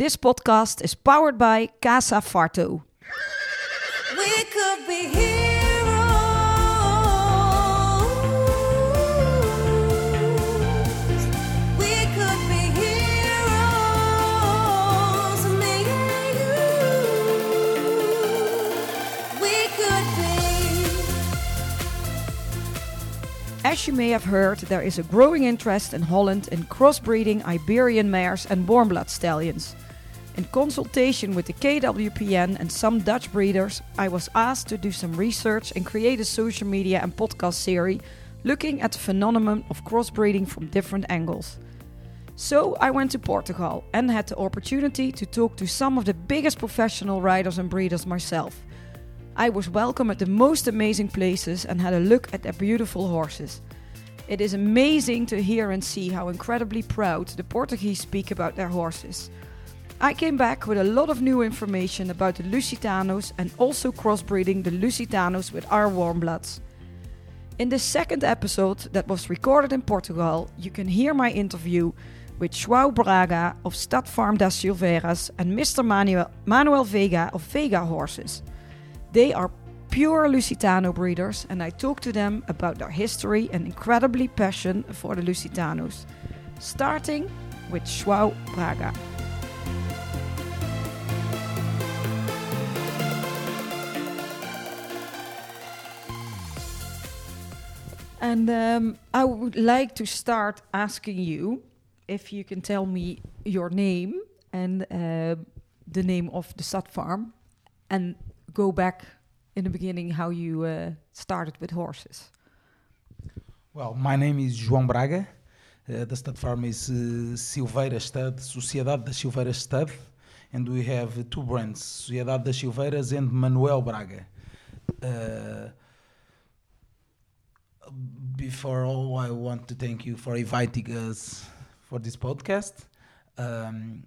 This podcast is powered by Casa Farto. We could be heroes. We could be heroes. Me and you. We could be. As you may have heard, there is a growing interest in Holland in crossbreeding Iberian mares and warm blood stallions. In consultation with the KWPN and some Dutch breeders, I was asked to do some research and create a social media and podcast series looking at the phenomenon of crossbreeding from different angles. So I went to Portugal and had the opportunity to talk to some of the biggest professional riders and breeders myself. I was welcome at the most amazing places and had a look at their beautiful horses. It is amazing to hear and see how incredibly proud the Portuguese speak about their horses. I came back with a lot of new information about the Lusitanos and also crossbreeding the Lusitanos with our warm bloods. In the second episode that was recorded in Portugal, you can hear my interview with João Braga of Stad Farm das Silveiras and Mr. Manuel, Manuel Veiga of Veiga Horses. They are pure Lusitano breeders, and I talked to them about their history and incredibly passion for the Lusitanos. Starting with João Braga. And um, I would like to start asking you if you can tell me your name and uh, the name of the Stad Farm, and go back in the beginning how you uh, started with horses. Well, my name is João Braga. Uh, the stud farm is uh, Silveira Stud, Sociedade das Silveiras Stud, and we have two brands, Sociedade das Silveiras and Manuel Braga. Uh, before all, I want to thank you for inviting us for this podcast. Um,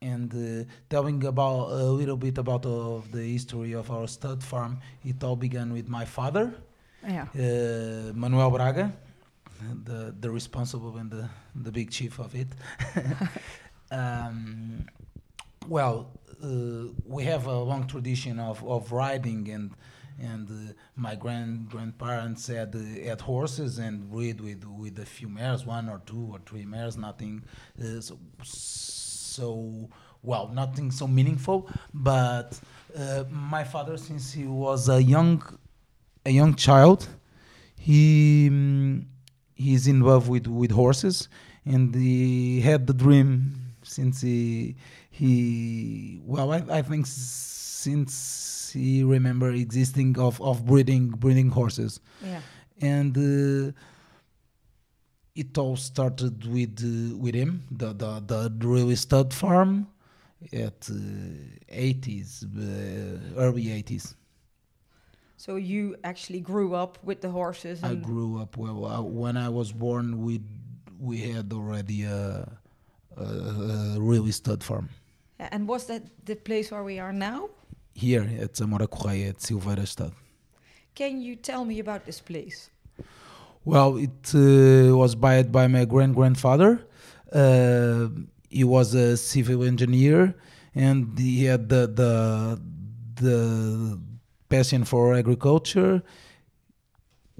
and uh, telling about a little bit about of the history of our stud farm. It all began with my father, Yeah. uh, Manuel Braga, the the responsible and the the big chief of it. um, well, uh, we have a long tradition of, of riding and and uh, my grand grandparents had uh, had horses and breed with with a few mares, one or two or three mares, nothing uh, so so well, nothing so meaningful. But uh, my father, since he was a young a young child, he mm, he's in love with with horses, and he had the dream since he he well, I, I think since he remember existing of of breeding breeding horses Yeah. and uh, it all started with uh, with him the the the really stud farm at uh, 80s uh, early 80s So you actually grew up with the horses. i grew up well uh, when i was born we we had already a, a, a really stud farm And was that the place where we are now? Here at Samora Correia at Silveira Stud Can you tell me about this place? Well, it uh, was bought by my grand grandfather. Uh, he was a civil engineer, and he had the the the passion for agriculture.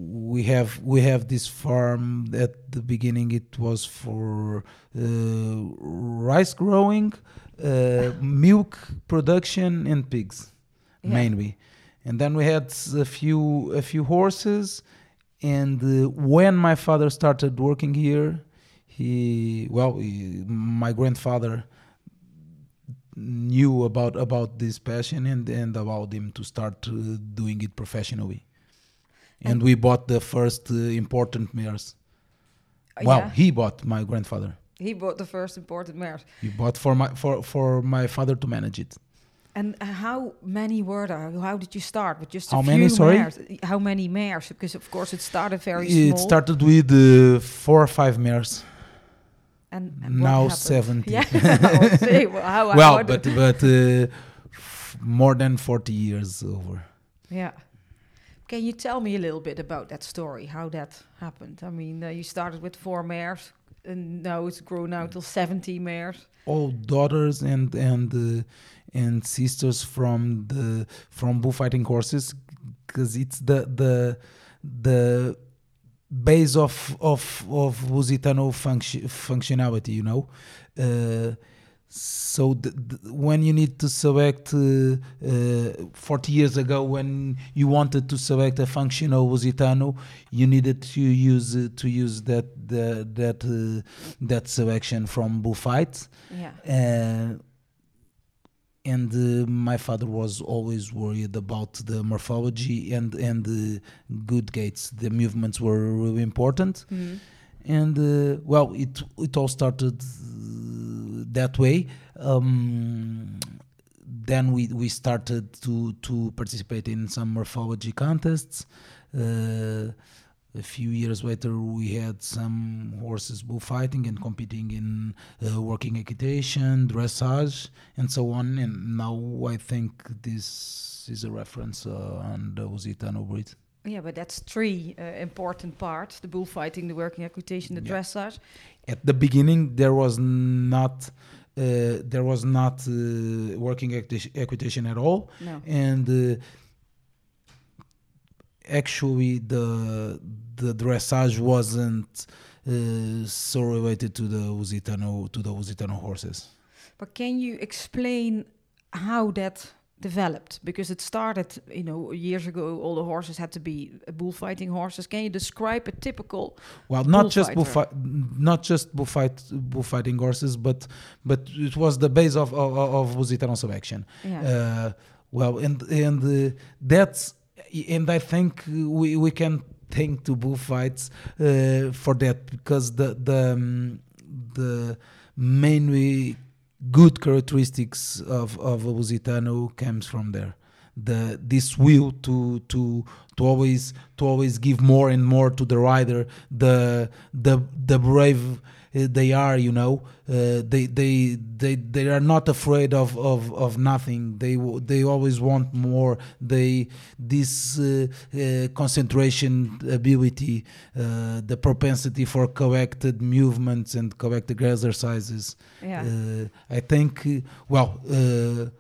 We have we have this farm at the beginning. It was for uh, rice growing, uh, milk production, and pigs Yeah. mainly. And then we had a few a few horses and uh, when my father started working here he well he, my grandfather knew about about this passion and and allowed him to start uh, doing it professionally and, we bought the first uh, important mares Uh, well yeah. he bought my grandfather He bought the first imported mares. he bought for my for for my father to manage it And uh, how many were there? How did you start with just a How few many, sorry? mares? How many mares? Because of course it started very it small. started with uh, four or five mares and, and now? 70 Yeah. Say, well, how, how well, did- but but uh, more than forty years over. yeah. Can you tell me a little bit about that story? How that happened? I mean, uh, you started with four mares. and now it's grown out to 70 mares. all daughters and and uh, and sisters from the from bullfighting horses because it's the the the base of of of Lusitano function, functionality you know uh, so the, the, when you need to select uh, uh, 40 years ago when you wanted to select a functional Lusitano you needed to use uh, to use that the, that uh, that selection from bullfights Yeah. uh, and uh, my father was always worried about the morphology and and the good gaits The movements were really important, Mhm. and uh, well, it it all started uh, that way. Um, then we we started to to participate in some morphology contests. Uh, a few years later, we had some horses bullfighting and competing in uh, working equitation, dressage, and so on. And now I think this is a reference uh, on the Lusitano breed. Yeah, but that's three uh, important parts: the bullfighting, the working equitation, the Yeah. dressage. At the beginning, there was not uh, there was not uh, working equitation at all, No. and uh, actually the the dressage wasn't uh, so related to the Lusitano to the Lusitano horses. But can you explain how that developed? Because it started, you know, years ago. All the horses had to be bullfighting horses. Can you describe a typical? Well, not just Bullfighter. bullfight, not just bullfight, bullfighting horses, but but it was the base of of, of Lusitano selection. Yeah. Uh, well, and and uh, that's and I think we we can thank to bullfights uh, for that because the the um, the mainly good characteristics of of Lusitano comes from there. The this will to to to always to always give more and more to the rider. The the the brave they are, you know. Uh, they they they they are not afraid of of of nothing. They they always want more. They this uh, uh, concentration ability, uh, the propensity for corrected movements and corrected exercises. yeah. Uh, I think, uh, well, uh,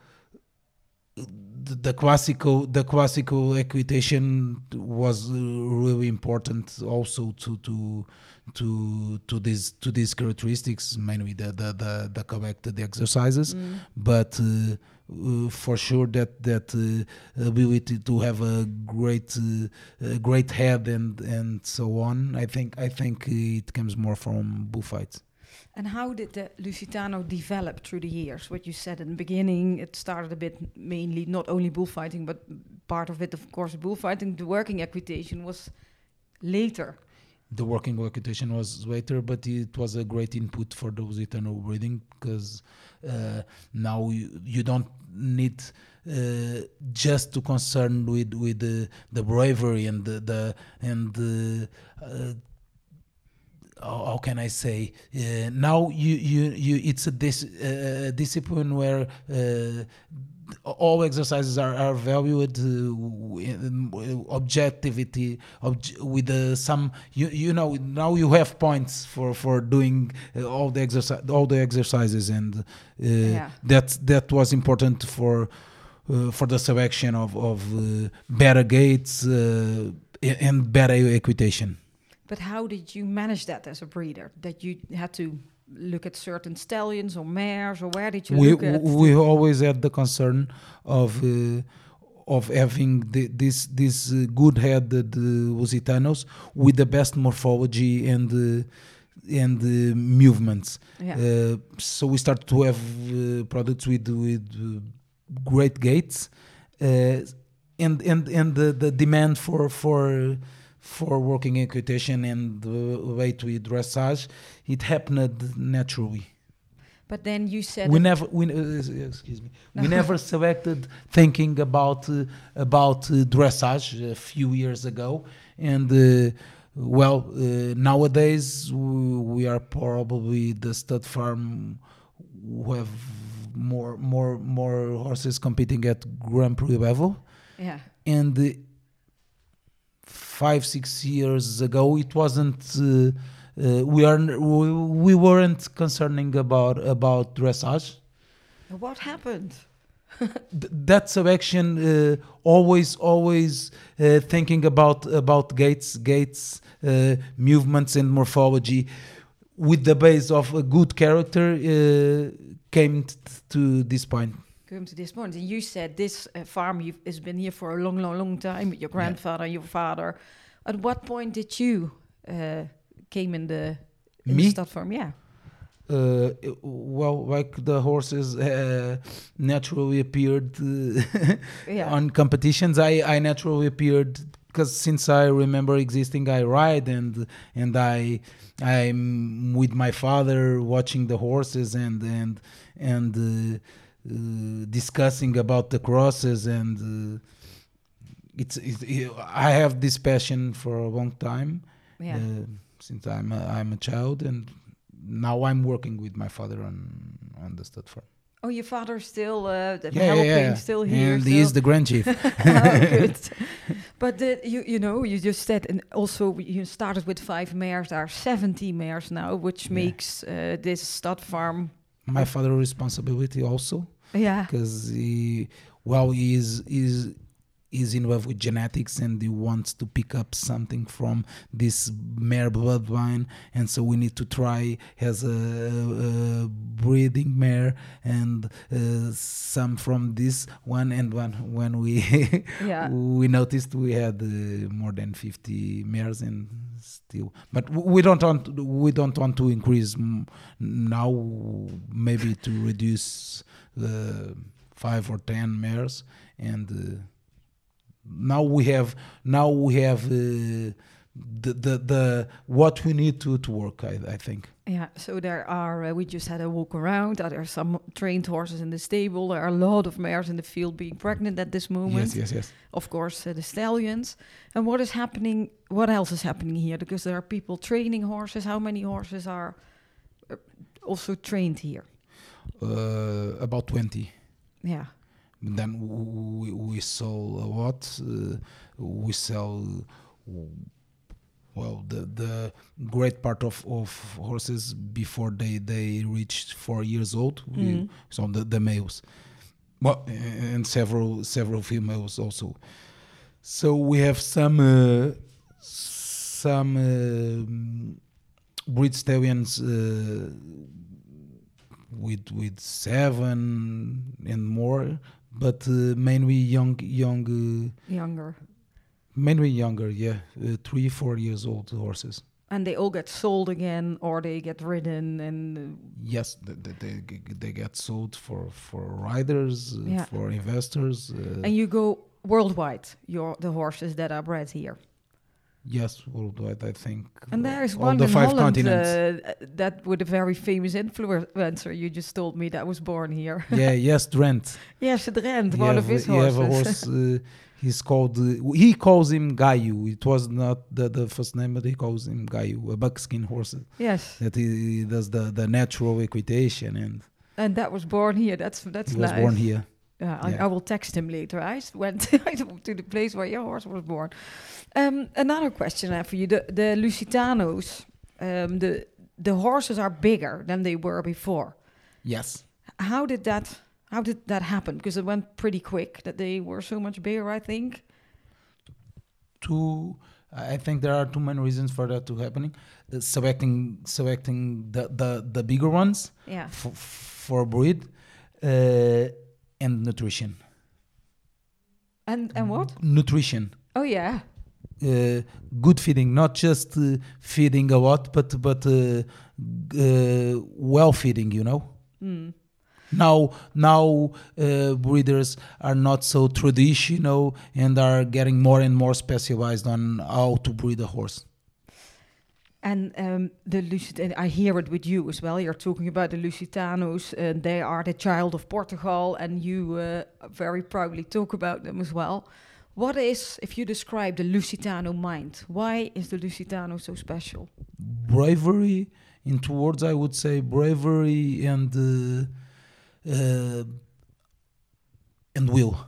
the, classical the classical equitation was uh, really important also to to to to these to these characteristics mainly the the the, the exercises Mm. but uh, uh, for sure that that uh, ability to have a great uh, great head and and so on i think i think it comes more from bullfights And how did the Lusitano develop through the years? What you said in the beginning, it started a bit mainly not only bullfighting, but part of it, of course, bullfighting. The working equitation was later. The working equitation was later, but it was a great input for the Lusitano breeding because uh, now you, you don't need uh, just to concern with with the, the bravery and the, the and the uh, how how can I say? Uh, now you, you, you it's a dis, uh, discipline where uh, all exercises are, are valued uh, objectivity obj- with uh, some you, you know now you have points for for doing uh, all the exercise all the exercises and uh, Yeah. that that was important for uh, for the selection of of uh, better gaits uh, and better equitation But how did you manage that as a breeder? That you had to look at certain stallions or mares, or where did you we look at? we always had the concern of uh, of having the, this this uh, good-headed uh, Lusitanos with the best morphology and uh, and uh, movements. yeah. Uh, so we started to have uh, products with with uh, great gaits, uh, and and and the, the demand for for for working equitation and the weight with dressage, it happened naturally. but then you said We never, we, uh, excuse me, we never selected thinking about uh, about uh, dressage a few years ago, and uh, well, uh, nowadays we are probably the stud farm who have more more more horses competing at Grand Prix level, yeah. and uh, five six years ago it wasn't uh, uh, we are we, we weren't concerning about about dressage. What happened? Th- that selection uh, always always uh, thinking about about gaits gaits uh, movements and morphology with the base of a good character uh, came to this point Come to this point, and you said this uh, farm you've, has been here for a long, long, long time with your grandfather, your father. At what point did you uh, came in the in Me? the farm? Yeah. uh, well like the horses uh, naturally appeared uh, Yeah. on competitions i i naturally appeared because since i remember existing i ride and and i i'm with my father watching the horses and and and uh, discussing about the crosses and uh, it's, it's i have this passion for a long time Yeah. uh, since i'm a, i'm a child and now i'm working with my father on on the stud farm oh, your father's still uh, yeah, helping, yeah, yeah. still here. and he is the grand chief oh. But the, you you know you just said and also you started with five mares. There are seventy mares now, which makes uh, this stud farm. my father responsibility also Yeah. because he well he is is is in love with genetics and he wants to pick up something from this mare bloodline and so we need to try as a, a breeding mare and uh, some from this one and one when we Yeah. we noticed we had uh, more than 50 mares and still but we don't want we don't want to increase now maybe to reduce uh, five or ten mares and uh, now we have now we have uh, the, the the what we need to to work i, I think Yeah, so there are, uh, we just had a walk around. Uh, There are some trained horses in the stable. There are a lot of mares in the field being pregnant at this moment. yes yes yes Of course, uh, the stallions. And what is happening? What else is happening here? Because there are people training horses. How many horses are uh, also trained here? Uh, about 20 Yeah. then we, we sell a lot uh, we sell well the the great part of, of horses before they they reach four years old we, Mhm. so the, the males well and several several females also so we have some uh, some um breed stallions uh, with with seven and more but uh, mainly young young uh, Younger. mainly younger yeah uh, three four years old horses And they all get sold again or they get ridden and uh, yes they, they, they, get sold for for riders Yeah. for investors uh, and you go worldwide, your the horses that are bred here. Yes worldwide i think And there is one the in five Holland continents uh, that with a very famous influencer. You just told me that was born here. yeah yes Drent yes, Drent, one of his you have a horse uh, he's called uh, he calls him Gayu it was not the, the first name but he calls him Gayu a buckskin horse yes, that he does the, the natural equitation and and that was born here. That's that's he was nice. born here Yeah, I, Yeah. I will text him later. I went to the place where your horse was born. Um, another question I have for you: the the Lusitanos, um, the the horses are bigger than they were before. yes How did that? How did that happen? Because it went pretty quick that they were so much bigger. I think. two I think there are two main reasons for that to happening uh, selecting selecting the, the, the bigger ones Yeah. f- for breed uh, and nutrition And and what? nutrition Oh yeah. uh, good feeding, not just uh, feeding a lot, but but uh, uh, well feeding. You know. Mm. Now now uh, breeders are not so traditional and are getting more and more specialized on how to breed a horse. And um, the Lucit, and I hear it with you as well. You're talking about the Lusitanos, and they are the child of Portugal, and you uh, very proudly talk about them as well. What is, if you describe the Lusitano mind, why is the Lusitano so special? Bravery, in two words, I would say bravery and uh, uh, and will.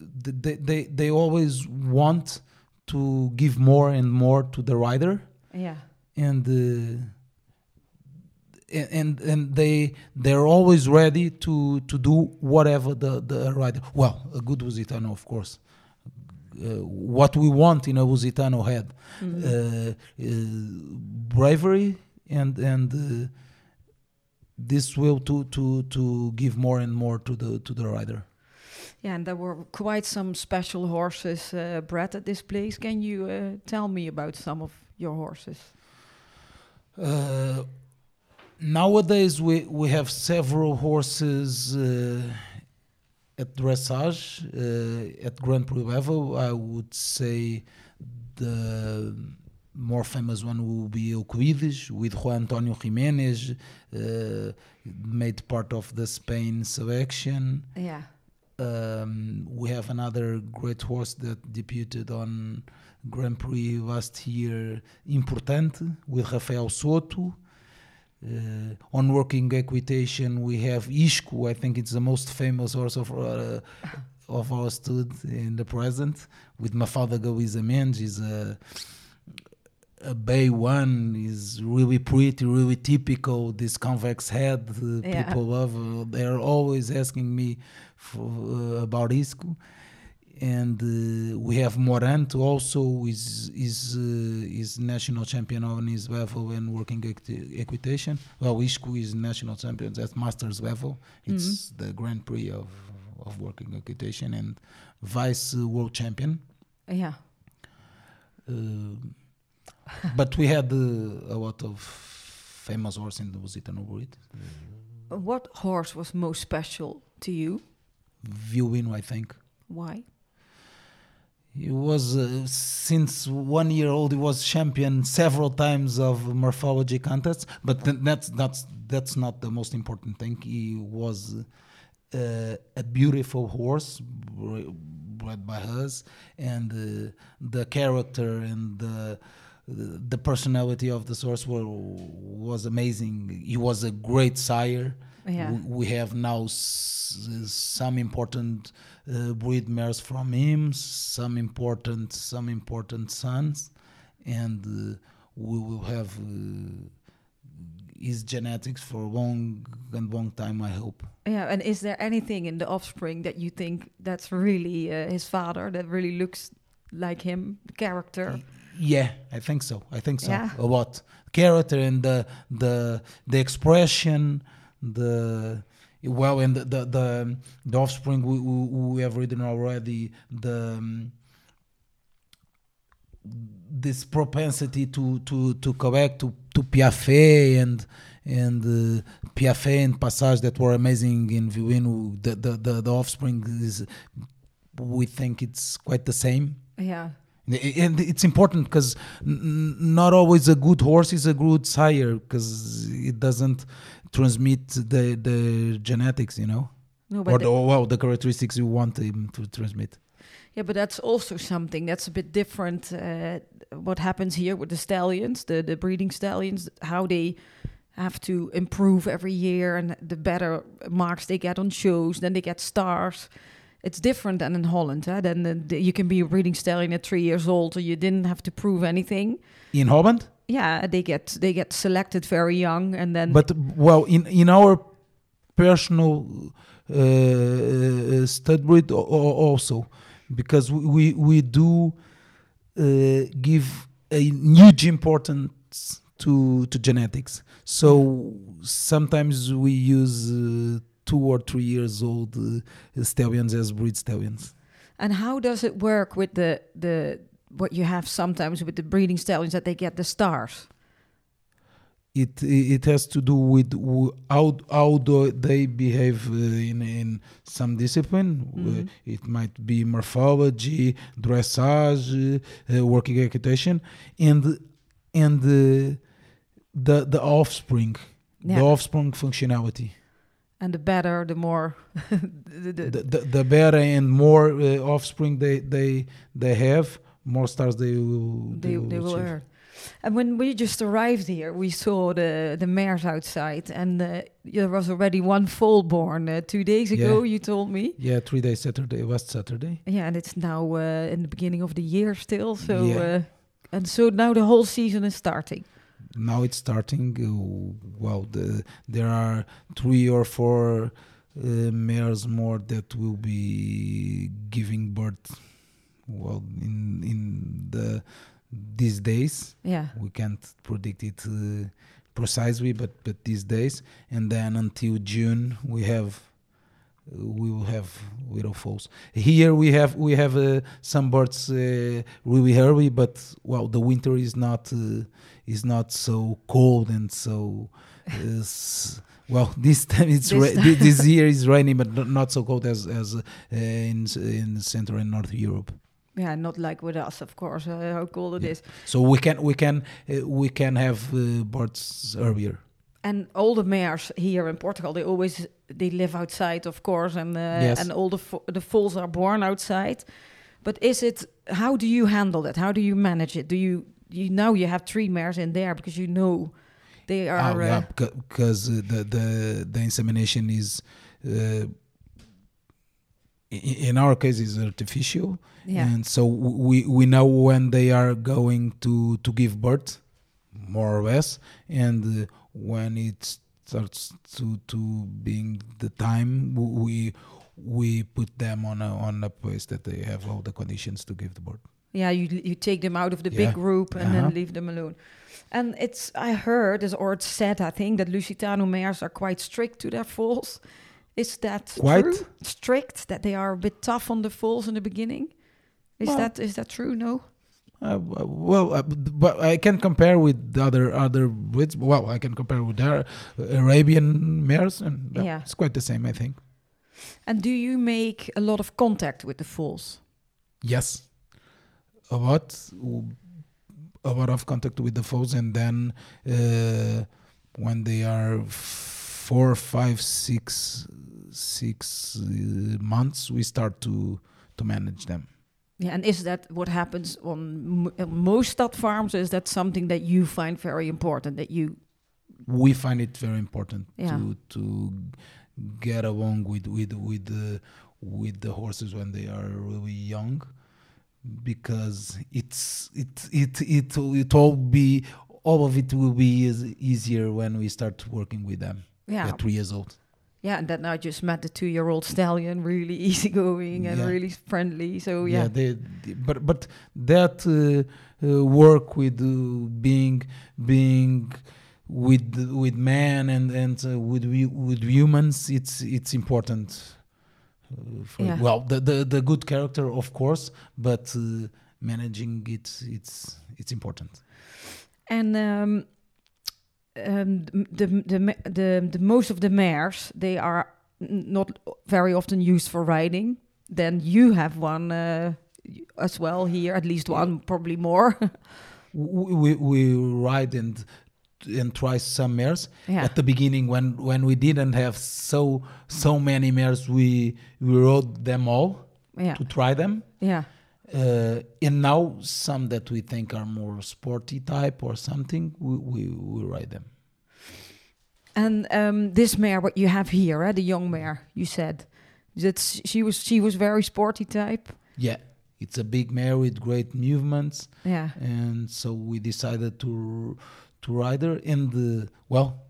They, they they always want to give more and more to the rider Yeah. and uh, and and they they're always ready to to do whatever the the rider well a good Lusitano of course uh, what we want in a Lusitano had Mhm. uh, uh, bravery and and uh, this will to to to give more and more to the to the rider Yeah, and there were quite some special horses uh, bred at this place. Can you uh, tell me about some of your horses? Uh, nowadays, we, we have several horses uh, at dressage, uh, at Grand Prix level. I would say the more famous one will be Euclides with Juan Antonio Jimenez, uh, made part of the Spain selection. Yeah. Um, we have another great horse that debuted on Grand Prix last year, Importante, with Rafael Soto. Uh, on working equitation, we have Isco. I think it's the most famous horse of uh, of our stud in the present, with Mafalda Galiza Mendes. Is a a bay one is really pretty, really typical. This convex head, uh, Yeah. people love. They're always asking me for, uh, about Isco. And uh, we have Morant also is is uh, is national champion on his level and working equi- equitation. Well, Isco is national champion at masters level. It's the Grand Prix of of working equitation and vice uh, world champion. Yeah. Uh, but we had uh, a lot of famous horses in the Lusitano breed. What horse was most special to you? Viewin, I think. Why? He was uh, since one year old. He was champion several times of morphology contests, but th- that's that's that's not the most important thing. He was uh, a beautiful horse bred by us, and uh, the character and the the personality of the source were, was amazing. He was a great sire. Yeah. We have now s- some important uh, breed mares from him, some important some important sons, and uh, we will have uh, his genetics for a long and long time. I hope. Yeah, and is there anything in the offspring that you think that's really uh, his father that really looks like him, character? Yeah, I think so. I think so. Yeah. A lot. Character and the the the expression, the well, and the the the, the offspring we, we, we have written already. The um, this propensity to to to collect to to Piaffe and and uh, Piaffe and Passage that were amazing in Viuino. The, the the the offspring is we think it's quite the same. Yeah. And it's important because not always a good horse is a good sire because it doesn't transmit the the genetics, you know, No, or the, well the characteristics you want him to transmit. Yeah, but that's also something that's a bit different. Uh, what happens here with the stallions, the the breeding stallions, how they have to improve every year, and the better marks they get on shows, then they get stars. It's different than in Holland. Huh? Then the, the, you can be a breeding stallion at three years old, or you didn't have to prove anything. In Holland, Yeah, they get they get selected very young, and then but well, in in our personal uh, uh, stud breed also because we we, we do uh, give a huge importance to to genetics. So sometimes we use uh, two or three years old uh, stallions as breed stallions. And how does it work with the the what you have sometimes with the breeding stallions that they get the stars? It it has to do with how how do they behave uh, in in some discipline. Uh, Mhm. it might be morphology, dressage, uh, working equitation, and and uh, the the offspring, Yeah. the offspring functionality. And the better, the more the, the, The, the, the better and more uh, offspring they they they have, more stars they will they, will they will earn. And when we just arrived here, we saw the the mares outside, and uh, there was already one foal born uh, two days ago. Yeah. You told me. Yeah, three days Saturday It was Saturday. Yeah, and it's now uh, in the beginning of the year still. So, Yeah. uh, and so now the whole season is starting. Now it's starting. Uh, well, the, there are three or four uh, mares more that will be giving birth. Well, in in the these days, Yeah. we can't predict it uh, precisely, but but these days, and then until June we have uh, we will have little foals. Here we have we have uh, some birds uh, really early, but well, the winter is not uh, is not so cold and so. Uh, well, this time it's This ra- thi- this year is rainy, but not, not so cold as as uh, in in Central and North Europe. Yeah, not like with us, of course. Uh, how cold it Yeah. is. So we can we can uh, we can have uh, birds earlier. And all the mares here in Portugal, they always they live outside, of course, and uh, Yes. and all the the foals are born outside. But is it? How do you handle that? How do you manage it? Do you you now you have three mares in there because you know they are. oh, yeah, because uh, the the the insemination is. Uh, in our case is artificial yeah. and so we we know when they are going to to give birth more or less and uh, when it starts to to being the time we we put them on a on a place that they have all the conditions to give the birth Yeah, you you take them out of the Yeah. big group and Uh-huh. then leave them alone. And it's I heard or it's said I think that Lusitano mares are quite strict to their foals. Is that Quite? true? Strict that they are a bit tough on the foals in the beginning. Is Well- that is that true? No. Uh, well, uh, but I can compare with the other other breeds. Well, I can compare with their Arabian mares, and uh, Yeah. it's quite the same, I think. And do you make a lot of contact with the foals? Yes, a lot, a lot of contact with the foes, and then uh, when they are four, five, six, six uh, months, we start to to manage them. Yeah, and is that what happens on m- uh, most stud farms? Is that something that you find very important? That you we find it very important Yeah. to to get along with with with the with the horses when they are really young because it's it it it it all be all of it will be easier when we start working with them yeah three years old Yeah, and then I just met the two-year-old stallion, really easygoing and Yeah. really friendly. So yeah, they, they- but but that uh, uh, work with uh, being being with with man and and uh, with with humans it's it's important uh, for Yeah. well the, the the good character of course but uh, managing it it's it's important and um, um, the the the the, most of the mares they are not very often used for riding. Then you have one uh, as well here, at least one, probably more. we, we, we ride and and try some mares yeah, at the beginning when when we didn't have so so many mares we we rode them all yeah, to try them yeah. Uh, and now some that we think are more sporty type or something we we, we ride them. And um, this mare, what you have here, eh, the young mare, you said that she was she was very sporty type. yeah it's a big mare with great movements. Yeah, and so we decided to to ride her. And uh, well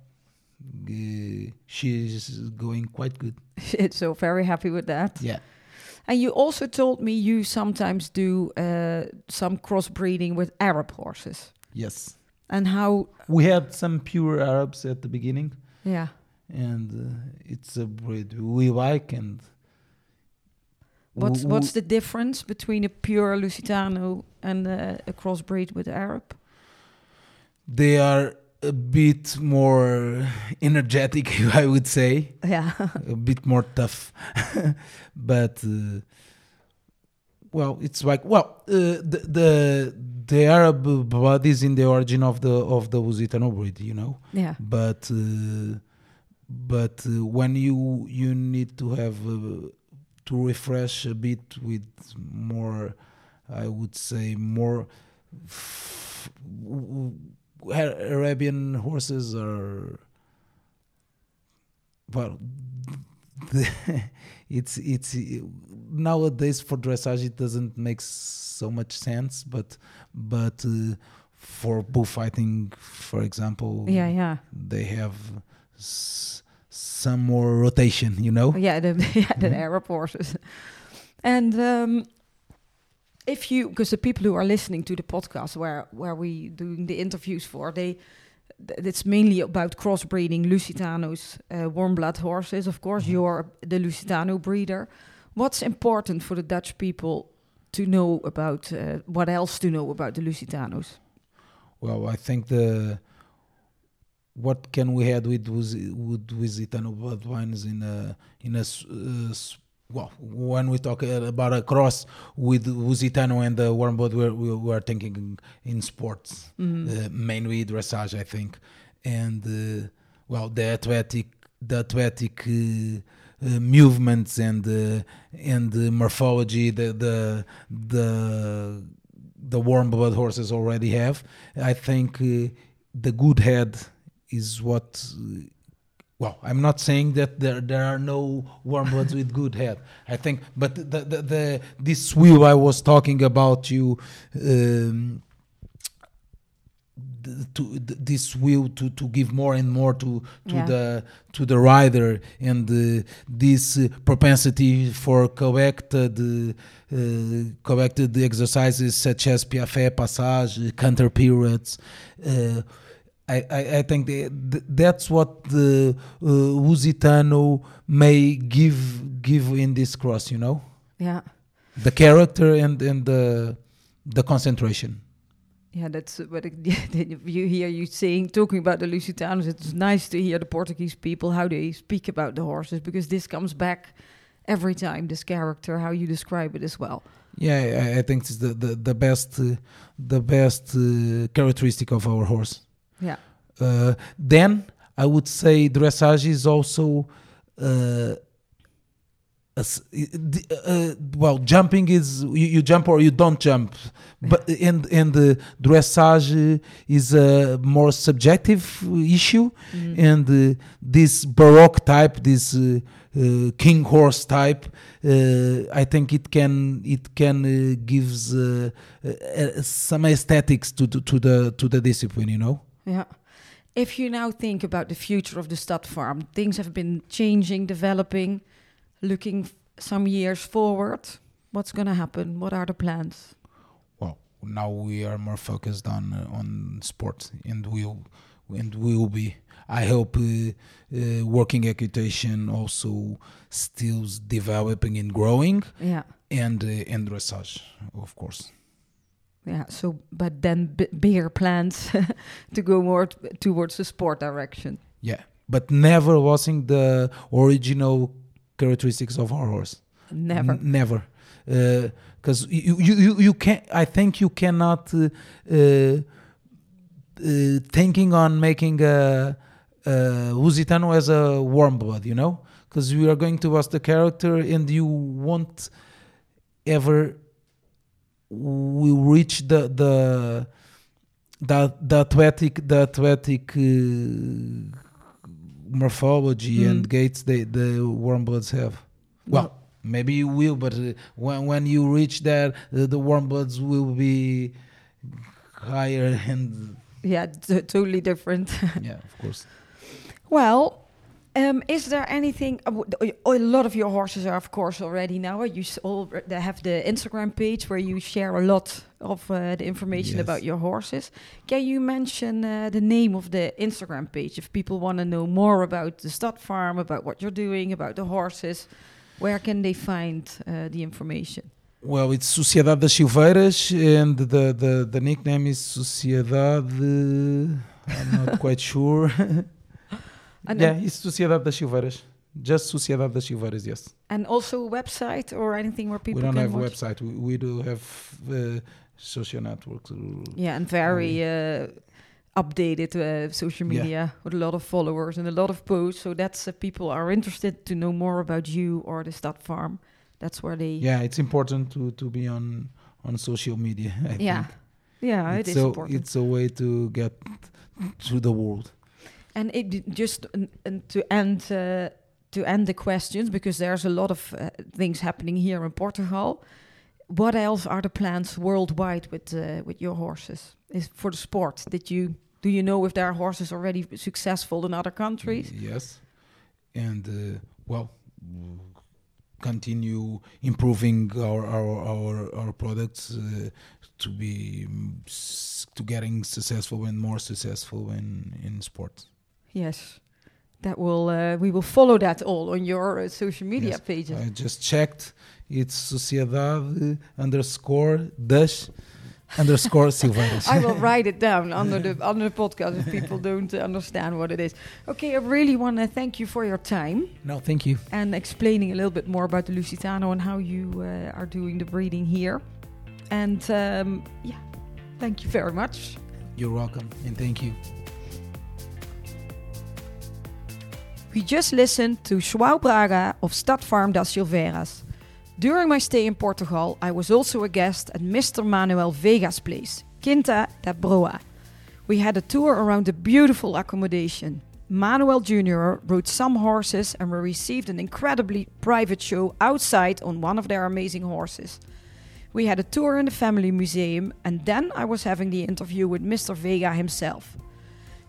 uh, she's going quite good. So very happy with that. yeah And you also told me you sometimes do uh, some crossbreeding with Arab horses. yes And how? we had some pure arabs at the beginning Yeah. and uh, it's a breed we like and What's what's the difference between a pure Lusitano and uh, a crossbreed with Arab? they are a bit more energetic i would say Yeah. a bit more tough but uh, well it's like well uh, the, the the arab blood is in the origin of the of the Lusitano breed you know yeah. but uh, but uh, when you you need to have uh, to refresh a bit with more i would say more f- w- w- Ar- Arabian horses are well. It's it's nowadays for dressage it doesn't make so much sense, but but uh, for bullfighting, for example, Yeah, yeah. they have s- some more rotation. You know. Yeah, the, yeah, the Mhm. Arab horses. And um, if you, because the people who are listening to the podcast where where we doing the interviews for, they, th- it's mainly about crossbreeding Lusitanos, uh, warm blood horses. Of course, Mhm. you're the Lusitano breeder. What's important for the Dutch people to know about? Uh, what else to know about the Lusitanos? Well, I think the what can we had with with Lusitano blood wines in a in a uh, well when we talk uh, about a cross with Lusitano and the warm blood we're, we we are thinking in sports Mhm. uh, mainly dressage I think and uh, well the athletic the athletic uh, uh, movements and uh, and the morphology the the the the warm blood horses already have I think uh, the good head is what well i'm not saying that there there are no warm bloods with good head i think but the the, the this wheel i was talking about you um, to th- this will to to give more and more to to Yeah. the to the rider and uh, this uh, propensity for corrected uh, corrected exercises such as piaffe passage counter periods uh, I, I, I think the, th- that's what the uh, Lusitano may give give in this cross, you know, Yeah. the character and and the the concentration. Yeah, that's what it, you hear you saying, talking about the Lusitanos. It's nice to hear the Portuguese people how they speak about the horses because this comes back every time. This character, how you describe it as well. Yeah, I, I think it's the the, the best uh, the best uh, characteristic of our horse. Yeah, Uh, then I would say dressage is also uh, a d- uh, well jumping is you, you jump or you don't jump. But and and the dressage is a more subjective issue. Mm. and uh, this baroque type this uh, uh, king horse type uh, i think it can it can uh, gives uh, uh, uh, some aesthetics to, to to the to the discipline you know yeah. If you now think about the future of the stud farm, things have been changing, developing, looking f- some years forward. What's going to happen? What are the plans? well now we are more focused on uh, on sport and we'll and we will be i hope uh, uh, working equitation also still developing and growing Yeah. and uh, and dressage of course Yeah, so but then b- bigger plans to go more t- towards the sport direction. yeah but never losing the original characteristics of our horse Never. N- never because you, you you you can i think you cannot uh, uh, uh, thinking on making a, a Lusitano as a warm blood, you know, because you are going to lose the character and you won't ever will reach the the the, the athletic the athletic uh, morphology Mm. and gaits they the warm bloods have. Well, maybe you will, but uh, when when you reach there, uh, the warm bloods will be higher and yeah, totally different. yeah, of course. well, um, is there anything? uh, A lot of your horses are, of course, already now. You all they have the Instagram page where you share a lot of uh, the information Yes. about your horses. Can you mention uh, the name of the Instagram page if people want to know more about the stud farm, about what you're doing, about the horses? Where can they find uh, the information? Well, it's Sociedade das Silveiras, and the, the, the nickname is Sociedade. I'm not quite sure. And yeah, it's Sociedade das Silveiras. Just Sociedade das Silveiras, yes. And also a website or anything where people we don't have a watch? website. We, we do have uh, social networks. Yeah, and very uh, updated uh, social Yeah. media with a lot of followers and a lot of posts. So that's uh, people are interested to know more about you or the stud farm. That's where they. Yeah, it's important to, to be on on social media. I Yeah. think. Yeah, it it's is a, important. It's a way to get to the world. And it just and to end uh, to end the questions because there's a lot of uh, things happening here in Portugal. What else are the plans worldwide with uh, with your horses? Is for the sport? Did you do you know if there are horses already successful in other countries? Yes, and uh, well, continue improving our our our, our products uh, to be to getting successful and more successful in in sports. Yes, that will uh, we will follow that all on your uh, social media Yes, pages. I just checked. It's Sociedade underscore das underscore Silveiras. I will write it down under the under the podcast if people don't uh, understand what it is. Okay, I really want to thank you for your time no, thank you. and explaining a little bit more about the Lusitano and how you uh, are doing the breeding here. And um, yeah, thank you very much. You're welcome, and thank you. We just listened to João Braga of Stadfarm das Silveiras. During my stay in Portugal, I was also a guest at Mr. Manuel Veiga's place, Quinta da Broa. We had a tour around the beautiful accommodation. Manuel Jr. rode some horses and we received an incredibly private show outside on one of their amazing horses. We had a tour in the family museum and then I was having the interview with Mr. Veiga himself.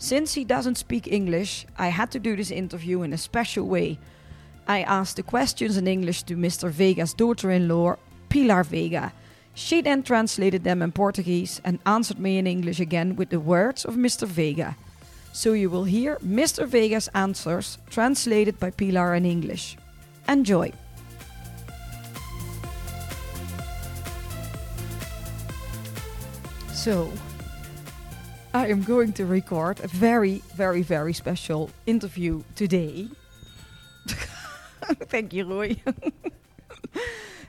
Since he doesn't speak English, I had to do this interview in a special way. I asked the questions in English to Mr. Veiga's daughter in law, Pilar Veiga. She then translated them in Portuguese and answered me in English again with the words of Mr. Veiga. So you will hear Mr. Veiga's answers translated by Pilar in English. Enjoy! So, I am going to record a very, very, very special interview today. Thank you, Roy.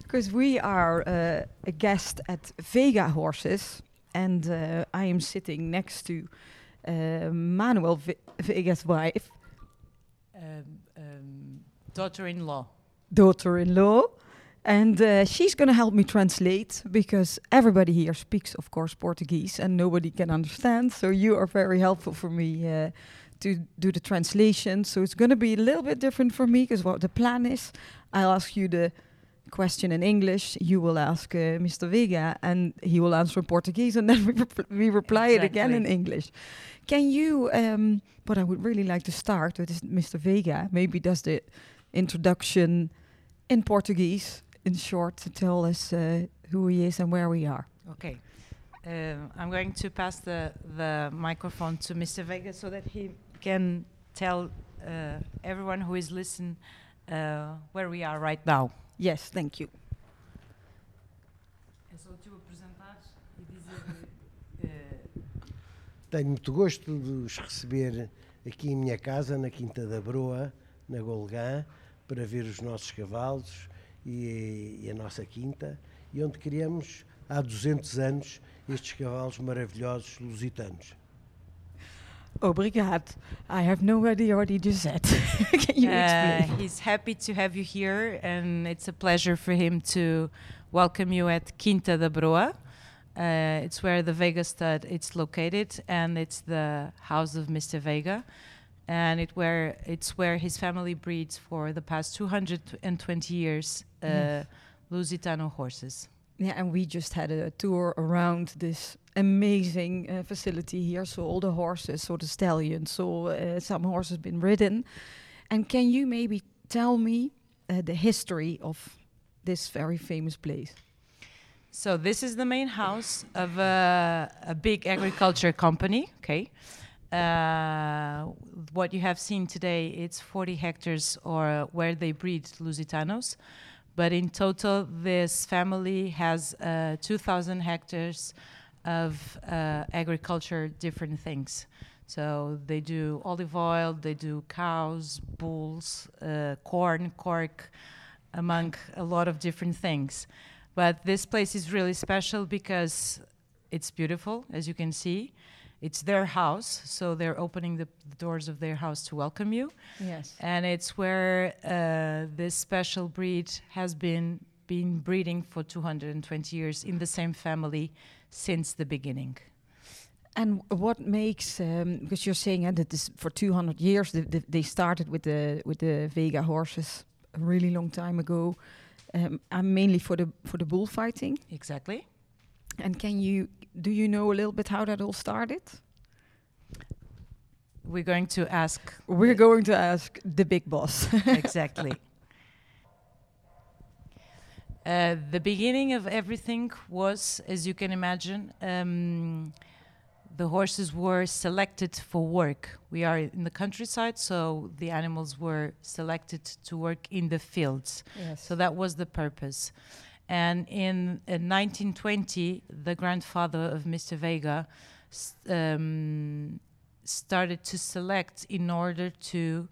Because we are uh, a guest at Veiga Horses, and uh, I am sitting next to uh, Manuel Ve- Veiga's wife, um, um, daughter-in-law. daughter-in-law, and uh, she's going to help me translate because everybody here speaks, of course, Portuguese, and nobody can understand. So you are very helpful for me uh, to do the translation. So it's going to be a little bit different for me because what the plan is, I'll ask you the question in English, you will ask uh, Mr. Veiga, and he will answer in Portuguese, and then we, rep- we reply it again in English. Can you? Um, what I would really like to start with is Mr. Veiga. Maybe does the introduction in Portuguese, in short, to tell us uh, who he is and where we are. Okay. Um, I'm going to pass the, the microphone to Mr. Vega so that he can tell uh, everyone who is listening uh, where we are right now. Yes, thank you. É e dizer eh, Tenho muito gosto de os receber aqui em minha casa, na Quinta da Broa, na Golgã, para ver os nossos cavalos e, e a nossa quinta, e onde criamos há 200 anos estes cavalos maravilhosos lusitanos. Obrigado. I have no idea what he just said. Can you Uh, explain? he's happy to have you here, and it's a pleasure for him to welcome you at Quinta da Broa. Uh, it's where the Vega stud it's located, and it's the house of Mr. Vega, and it where it's where his family breeds for the past 220 years Yes. Lusitano horses. Yeah, and we just had a tour around this amazing uh, facility here. So all the horses, so the stallions, so uh, some horses been ridden. And can you maybe tell me uh, the history of this very famous place? So this is the main house of a, a big agriculture company. Okay, uh, what you have seen today, it's 40 hectares, or where they breed Lusitanos. But in total, this family has uh, 2,000 hectares of uh, agriculture, different things. So they do olive oil, they do cows, bulls, uh, corn, cork, among a lot of different things. But this place is really special because it's beautiful, as you can see. It's their house, so they're opening the the doors of their house to welcome you. Yes. And it's where uh, this special breed has been been breeding for 220 years in the same family since the beginning. And what makes um, because you're saying uh, that this for 200 years the, the, they started with the with the Veiga horses a really long time ago, um, and mainly for the for the bullfighting. Exactly. And can you do you know a little bit how that all started? We're going to ask We're going to ask the big boss. exactly. Uh, the beginning of everything was, as you can imagine, um, the horses were selected for work. We are in the countryside, so the animals were selected to work in the fields. yes. So that was the purpose. And in uh, 1920, the grandfather of Mr. Veiga um, started to select in order to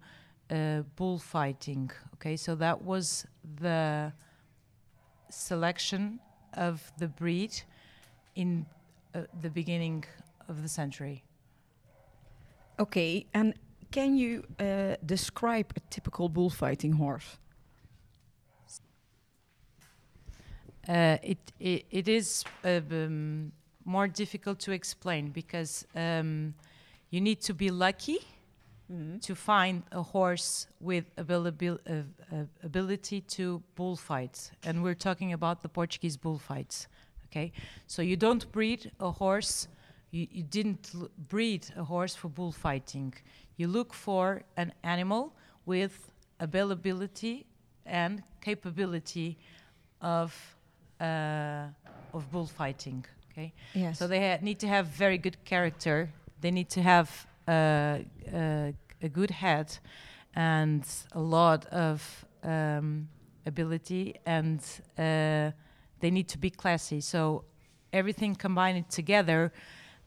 uh, bullfighting. Okay, so that was the selection of the breed in uh, the beginning of the century. Okay, and can you uh, describe a typical bullfighting horse? Uh, it, it it is uh, um, more difficult to explain because um, you need to be lucky to find a horse with uh, uh, ability to bullfight, and we're talking about the Portuguese bullfights. Okay, so you don't breed a horse. You, you didn't l- breed a horse for bullfighting. You look for an animal with availability and capability of uh, of bullfighting. Okay, Yes. so they ha- need to have very good character. They need to have uh, uh, a good head and a lot of um, ability, and uh, they need to be classy. So everything combined together,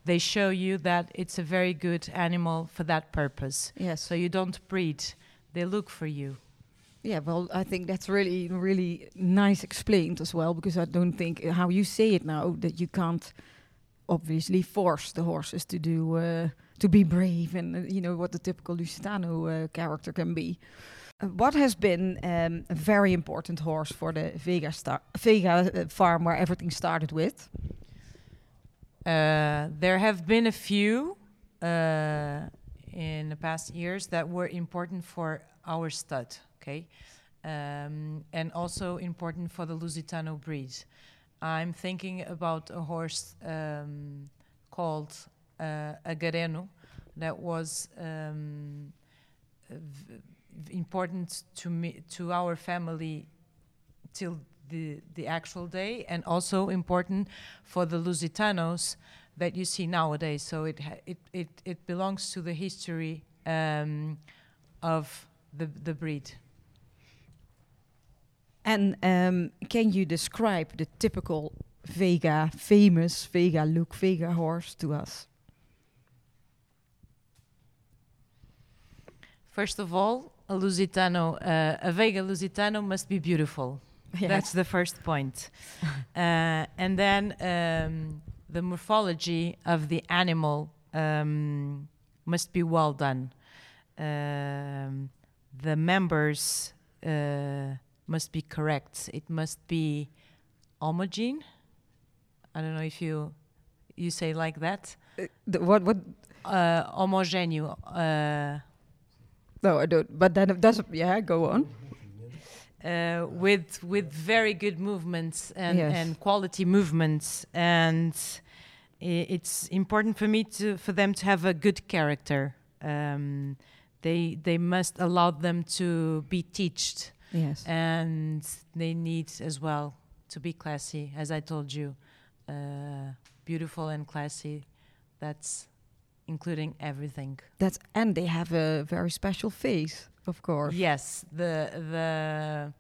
they show you that it's a very good animal for that purpose. yes. So you don't breed; they look for you. Yeah, well, I think that's really, really nice explained as well, because I don't think uh, how you say it now that you can't obviously force the horses to do uh, to be brave and uh, you know what the typical Lusitano uh, character can be. Uh, what has been um, a very important horse for the Veiga star- Veiga uh, farm where everything started with? There have been a few in the past years that were important for our stud, okay, um, and also important for the Lusitano breed. I'm thinking about a horse um, called uh, that was um, important to me to our family till the the actual day, and also important for the Lusitanos that you see nowadays. So it it, it it belongs to the history um, of the the breed. And um, can you describe the typical Veiga, famous Veiga look Veiga horse to us? First of all, a Lusitano, uh, a Veiga Lusitano must be beautiful. That's the first point. uh, and then um, the morphology of the animal um, must be well done. Um, the members uh, must be correct. It must be homogene. I don't know if you you say like that. Uh, what what Uh, homogeneous. Uh, No, I don't. But then it does. Yeah, go on. uh, with with very good movements and, Yes. and quality movements and it's important for me to for them to have a good character um, they they must allow them to be teached Yes. and they need as well to be classy as i told you uh, beautiful and classy that's including everything That's and they have a very special face, of course. Yes, the the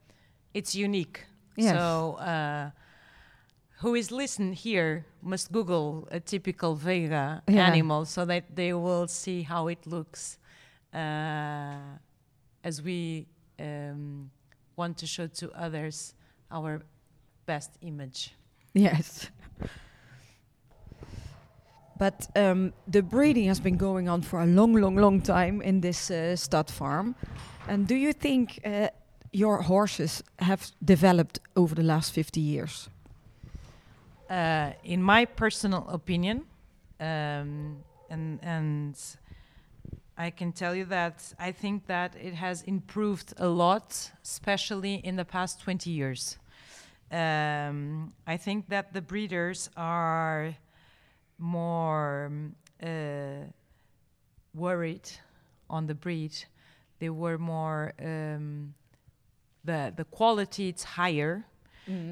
it's unique. Yes. So uh, who is listening here must Google a typical Veiga Yeah. animal so that they will see how it looks uh, as we um, want to show to others our best image. Yes. But um, the breeding has been going on for a long, long, long time in this uh, stud farm. And do you think uh, your horses have developed over the last 50 years? uh, in my personal opinion, um, and and I can tell you that I think that it has improved a lot, especially in the past 20 years. Um, I think that the breeders are more uh, worried on the breed. They were more um, the the quality it's higher,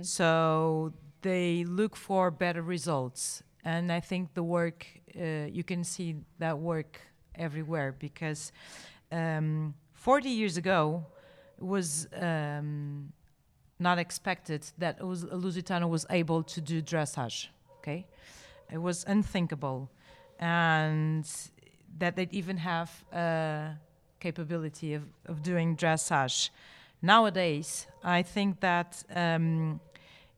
so they look for better results. And I think the work uh, you can see that work everywhere because um, 40 years ago it was um, not expected that a Lusitano was able to do dressage. Okay, it was unthinkable, and that they'd even have a capability of, of doing dressage. Nowadays, I think that um,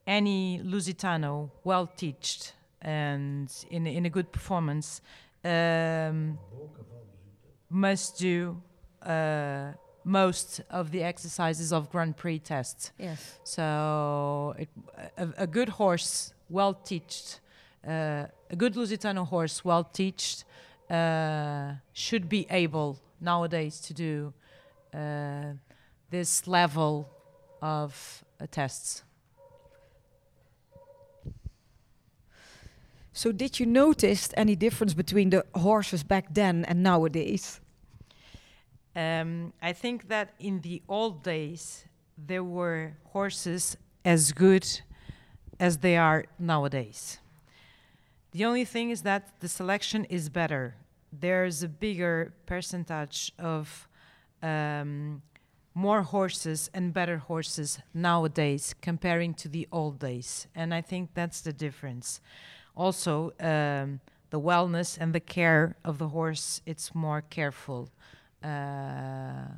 any Lusitano, well teached and in, in a good performance, um, must do uh, most of the exercises of Grand Prix tests. Yes. So it, a, a good horse, well teached, uh, a good Lusitano horse, well teached, uh, should be able nowadays to do uh, this level of uh, tests. So did you notice any difference between the horses back then and nowadays? Um, I think that in the old days there were horses as good as they are nowadays. The only thing is that the selection is better. There's a bigger percentage of um, more horses and better horses nowadays comparing to the old days, and I think that's the difference. Also, um, the wellness and the care of the horse it's more careful uh,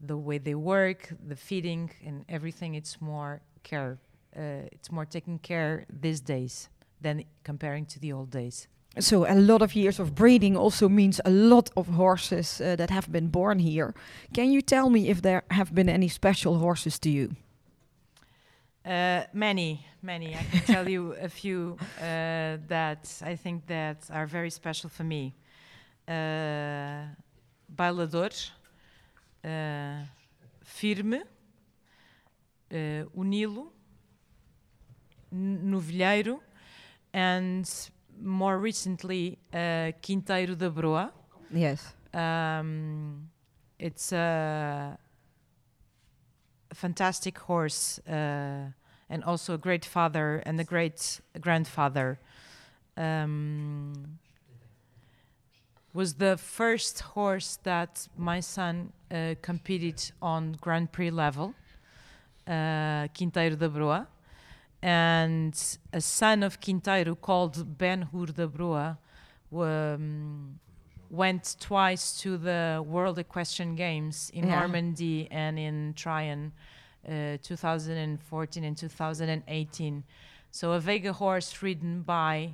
the way they work, the feeding, and everything. It's more care. Uh, it's more taken care these days than comparing to the old days. So a lot of years of breeding also means a lot of horses uh, that have been born here. Can you tell me if there have been any special horses to you? Uh, many, many. I can tell you a few uh, that I think that are very special for me. Uh, Bailador, uh, Firme, uh, o Nilo, Novilheiro, and more recently uh, Quinteiro da Broa. Yes. Um, it's a fantastic horse uh, and also a great father and a great grandfather. Um, was the first horse that my son uh, competed on Grand Prix level, uh, Quinteiro da Broa. And a son of Quinteiro called Ben Hur da Broa um, went twice to the World Equestrian Games in Yeah. Normandy and in Tryon, uh, 2014 and 2018. So a Veiga horse ridden by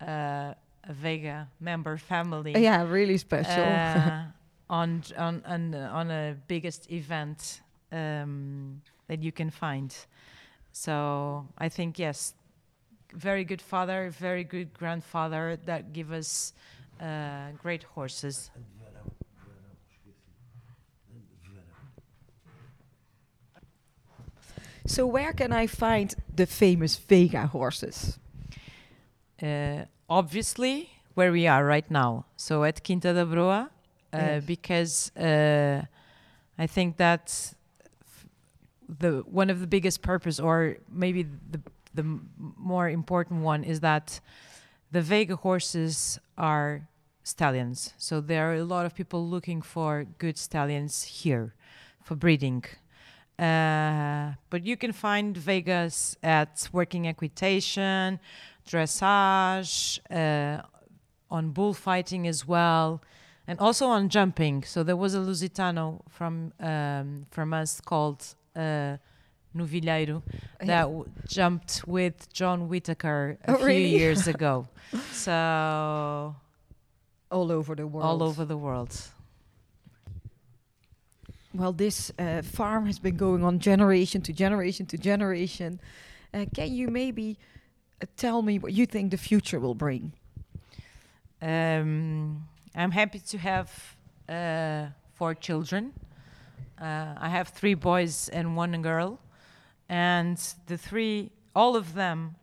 uh, a Veiga member family Yeah, really special. uh, on on on on a biggest event um, that you can find. So I think yes, very good father, very good grandfather that give us uh, great horses. so where can I find the famous Veiga horses? Uh, obviously, where we are right now, so at Quinta da Broa, uh, Yes. because uh, I think that the one of the biggest purpose, or maybe the the more important one, is that the Veiga horses are stallions. So there are a lot of people looking for good stallions here for breeding. Uh, but you can find Veigas at working equitation, dressage, uh, on bullfighting as well, and also on jumping. So there was a Lusitano from um, from us called uh, Novilheiro that w- jumped with John Whitaker a Oh, few really? years ago. so All over the world. all over the world. Well, this uh, farm has been going on generation to generation to generation. Uh, can you maybe uh, tell me what you think the future will bring. Um, I'm happy to have uh, four children. Uh, I have three boys and one girl, and the three, all of them,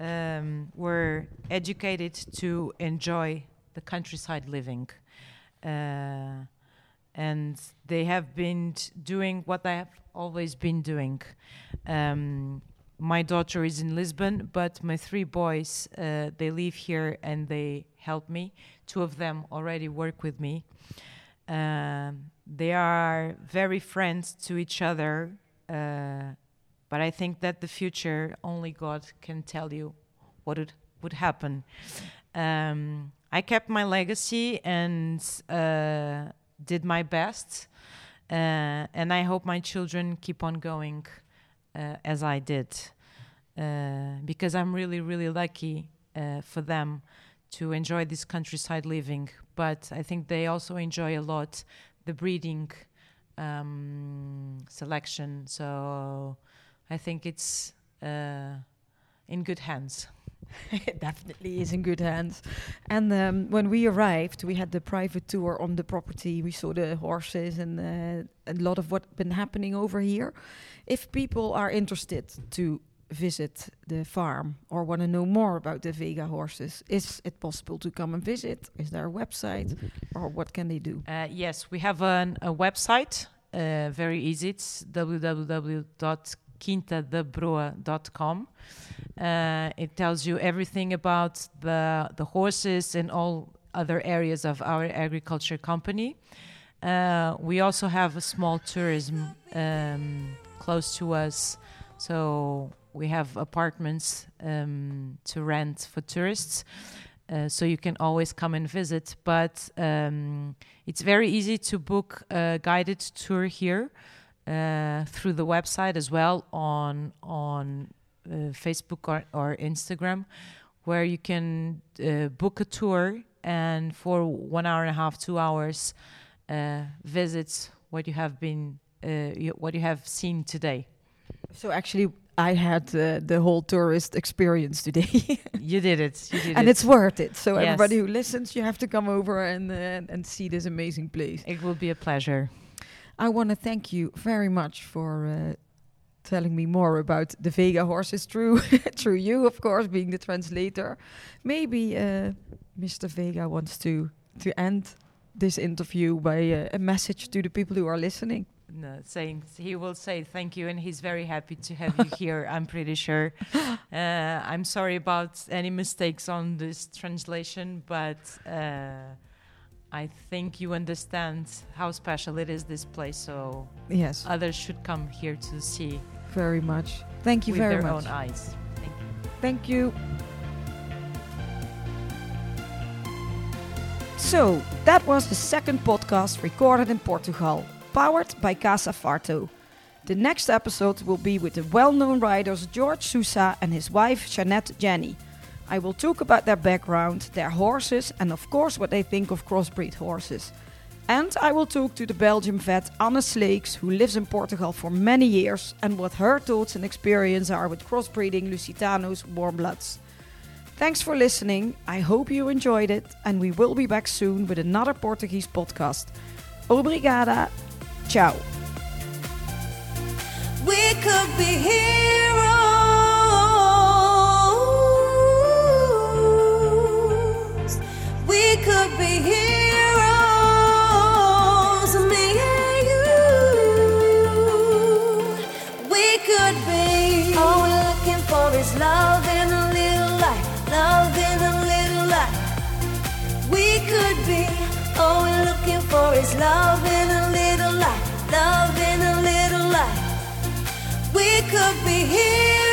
um, were educated to enjoy the countryside living, uh, and they have been doing what I have always been doing. Um, my daughter is in Lisbon, but my three boys uh, they live here and they help me. Two of them already work with me. Um, they are very friends to each other, uh, but I think that the future only God can tell you what would happen. Um, I kept my legacy and uh, did my best, uh, and I hope my children keep on going uh, as I did, uh, because I'm really, really lucky uh, for them to enjoy this countryside living. But I think they also enjoy a lot the breeding um, selection. So I think it's uh, in good hands. it definitely is in good hands. And um, when we arrived, we had the private tour on the property. We saw the horses and uh, a lot of what's been happening over here. If people are interested to visit the farm or want to know more about the Veiga horses, is it possible to come and visit? Is there a website, or what can they do? Uh, yes, we have an, a website, uh, very easy. It's www.quintadabroa.com. Uh, it tells you everything about the, the horses and all other areas of our agriculture company. Uh, we also have a small tourism um, close to us, so we have apartments um, to rent for tourists. Uh, so you can always come and visit. But um, it's very easy to book a guided tour here uh, through the website as well on on uh, Facebook or, or Instagram, where you can uh, book a tour and for one hour and a half, two hours, uh, visit what you have been uh, you, what you have seen today. So actually, I had uh, the whole tourist experience today. You did it. You did and it. it's worth it. So Yes. everybody who listens, you have to come over and uh, and see this amazing place. It will be a pleasure. I want to thank you very much for uh, telling me more about the Veiga horses through through you, of course, being the translator. Maybe uh, Mr. Veiga wants to to end this interview by uh, a message to the people who are listening. No, saying he will say thank you, and he's very happy to have you here. I'm pretty sure. Uh, I'm sorry about any mistakes on this translation, but uh, I think you understand how special it is this place. So Yes, others should come here to see very much. Thank you with very their much. own eyes. Thank you. Thank you. So, that was the second podcast recorded in Portugal, powered by Casa Farto. The next episode will be with the well known riders George Sousa and his wife Jeanette Jenny. I will talk about their background, their horses, and of course what they think of crossbreed horses. And I will talk to the Belgian vet Anne Sleeks, who lives in Portugal for many years, and what her thoughts and experience are with crossbreeding Lusitanos warm bloods. Thanks for listening. I hope you enjoyed it, and we will be back soon with another Portuguese podcast. Obrigada. Ciao. We could be heroes. We could be heroes. Me and you. We could be. All we're looking for is love and a little light. Love and a little light. We could be. All we're looking for is love and a little light. Love and a little light. We could be here.